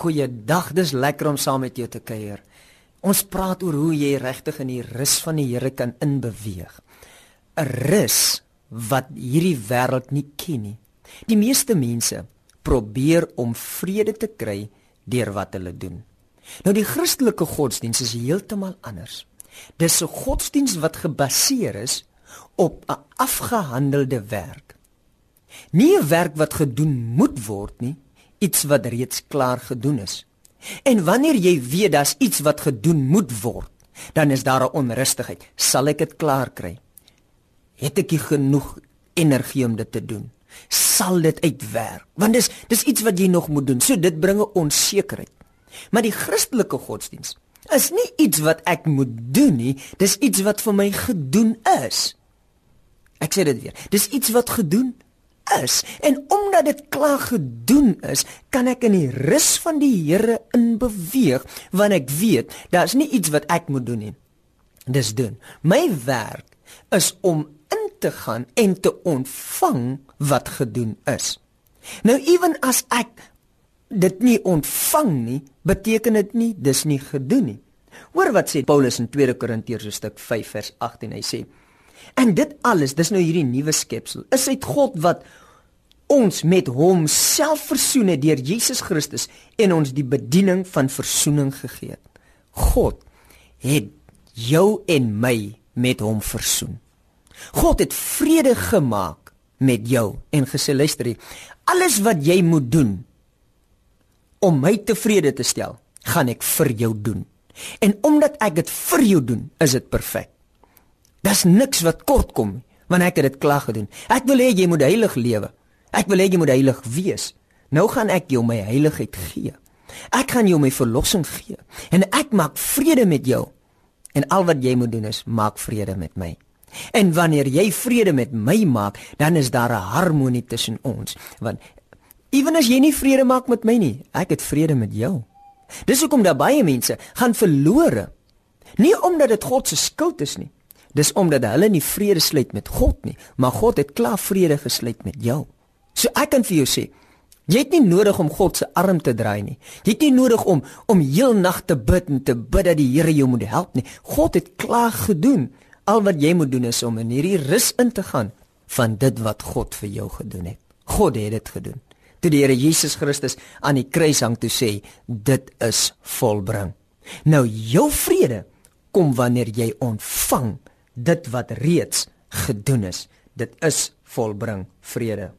Goeiedag, dis lekker om saam met jou te kuier. Ons praat oor hoe jy regtig in die rus van die Here kan inbeweeg. 'n Rus wat hierdie wêreld nie ken nie. Die meeste mense probeer om vrede te kry deur wat hulle doen. Nou die Christelike godsdiens is heeltemal anders. Dis 'n godsdiens wat gebaseer is op 'n afgehandelde werk. Nie 'n werk wat gedoen moet word nie, iets wat reeds klaar gedoen is. En wanneer jy weet daar's iets wat gedoen moet word, dan is daar 'n onrustigheid. Sal ek dit klaar kry? Het ek genoeg energie om dit te doen? Sal dit uitwerk? Want dis dis iets wat jy nog moet doen. So dit bring 'n onsekerheid. Maar die Christelike godsdiens is nie iets wat ek moet doen nie, dis iets wat vir my gedoen is. Ek sê dit weer. Dis iets wat gedoen is en omdat dit klaar gedoen is, kan ek in die rus van die Here in beweeg want ek weet daar's nie iets wat ek moet doen nie. Dis doen. My werk is om in te gaan en te ontvang wat gedoen is. Nou ewen as ek dit nie ontvang nie, beteken dit nie dis nie gedoen nie. Hoor wat sê Paulus in 2 Korintiërs stuk 5 vers 18. Hy sê: En dit alles, dis nou hierdie nuwe skepsel, is uit God wat ons met hom self versoen het deur Jesus Christus en ons die bediening van versoening gegee het. God het jou en my met hom versoen. God het vrede gemaak met jou en gesê luister hier, alles wat jy moet doen om my tevrede te stel, gaan ek vir jou doen. En omdat ek dit vir jou doen, is dit perfek. Daar's niks wat kort kom want ek het dit klaar gedoen. Ek wil hê jy moet heilig lewe. Ek wil hê jy moet heilig wees. Nou gaan ek jou my heiligheid gee. Ek gaan jou my verlossing gee en ek maak vrede met jou. En al wat jy moet doen is maak vrede met my. En wanneer jy vrede met my maak, dan is daar 'n harmonie tussen ons. Want ewen as jy nie vrede maak met my nie, ek het vrede met jou. Dis hoekom daar baie mense gaan verlore. Nie omdat dit God se skuld is nie. Dis omdat hulle nie vrede sluit met God nie, maar God het klaar vrede gesluit met jou. So ek kan vir jou sê, jy het nie nodig om God se arm te draai nie. Jy het nie nodig om om heel nag te bid en te bid dat die Here jou moet help nie. God het klaar gedoen. Al wat jy moet doen is om in hierdie rus in te gaan van dit wat God vir jou gedoen het. God het dit gedoen. Toe die Here Jesus Christus aan die kruis hang toe sê, dit is volbring. Nou jou vrede kom wanneer jy ontvang dit wat reeds gedoen is. Dit is volbring vrede.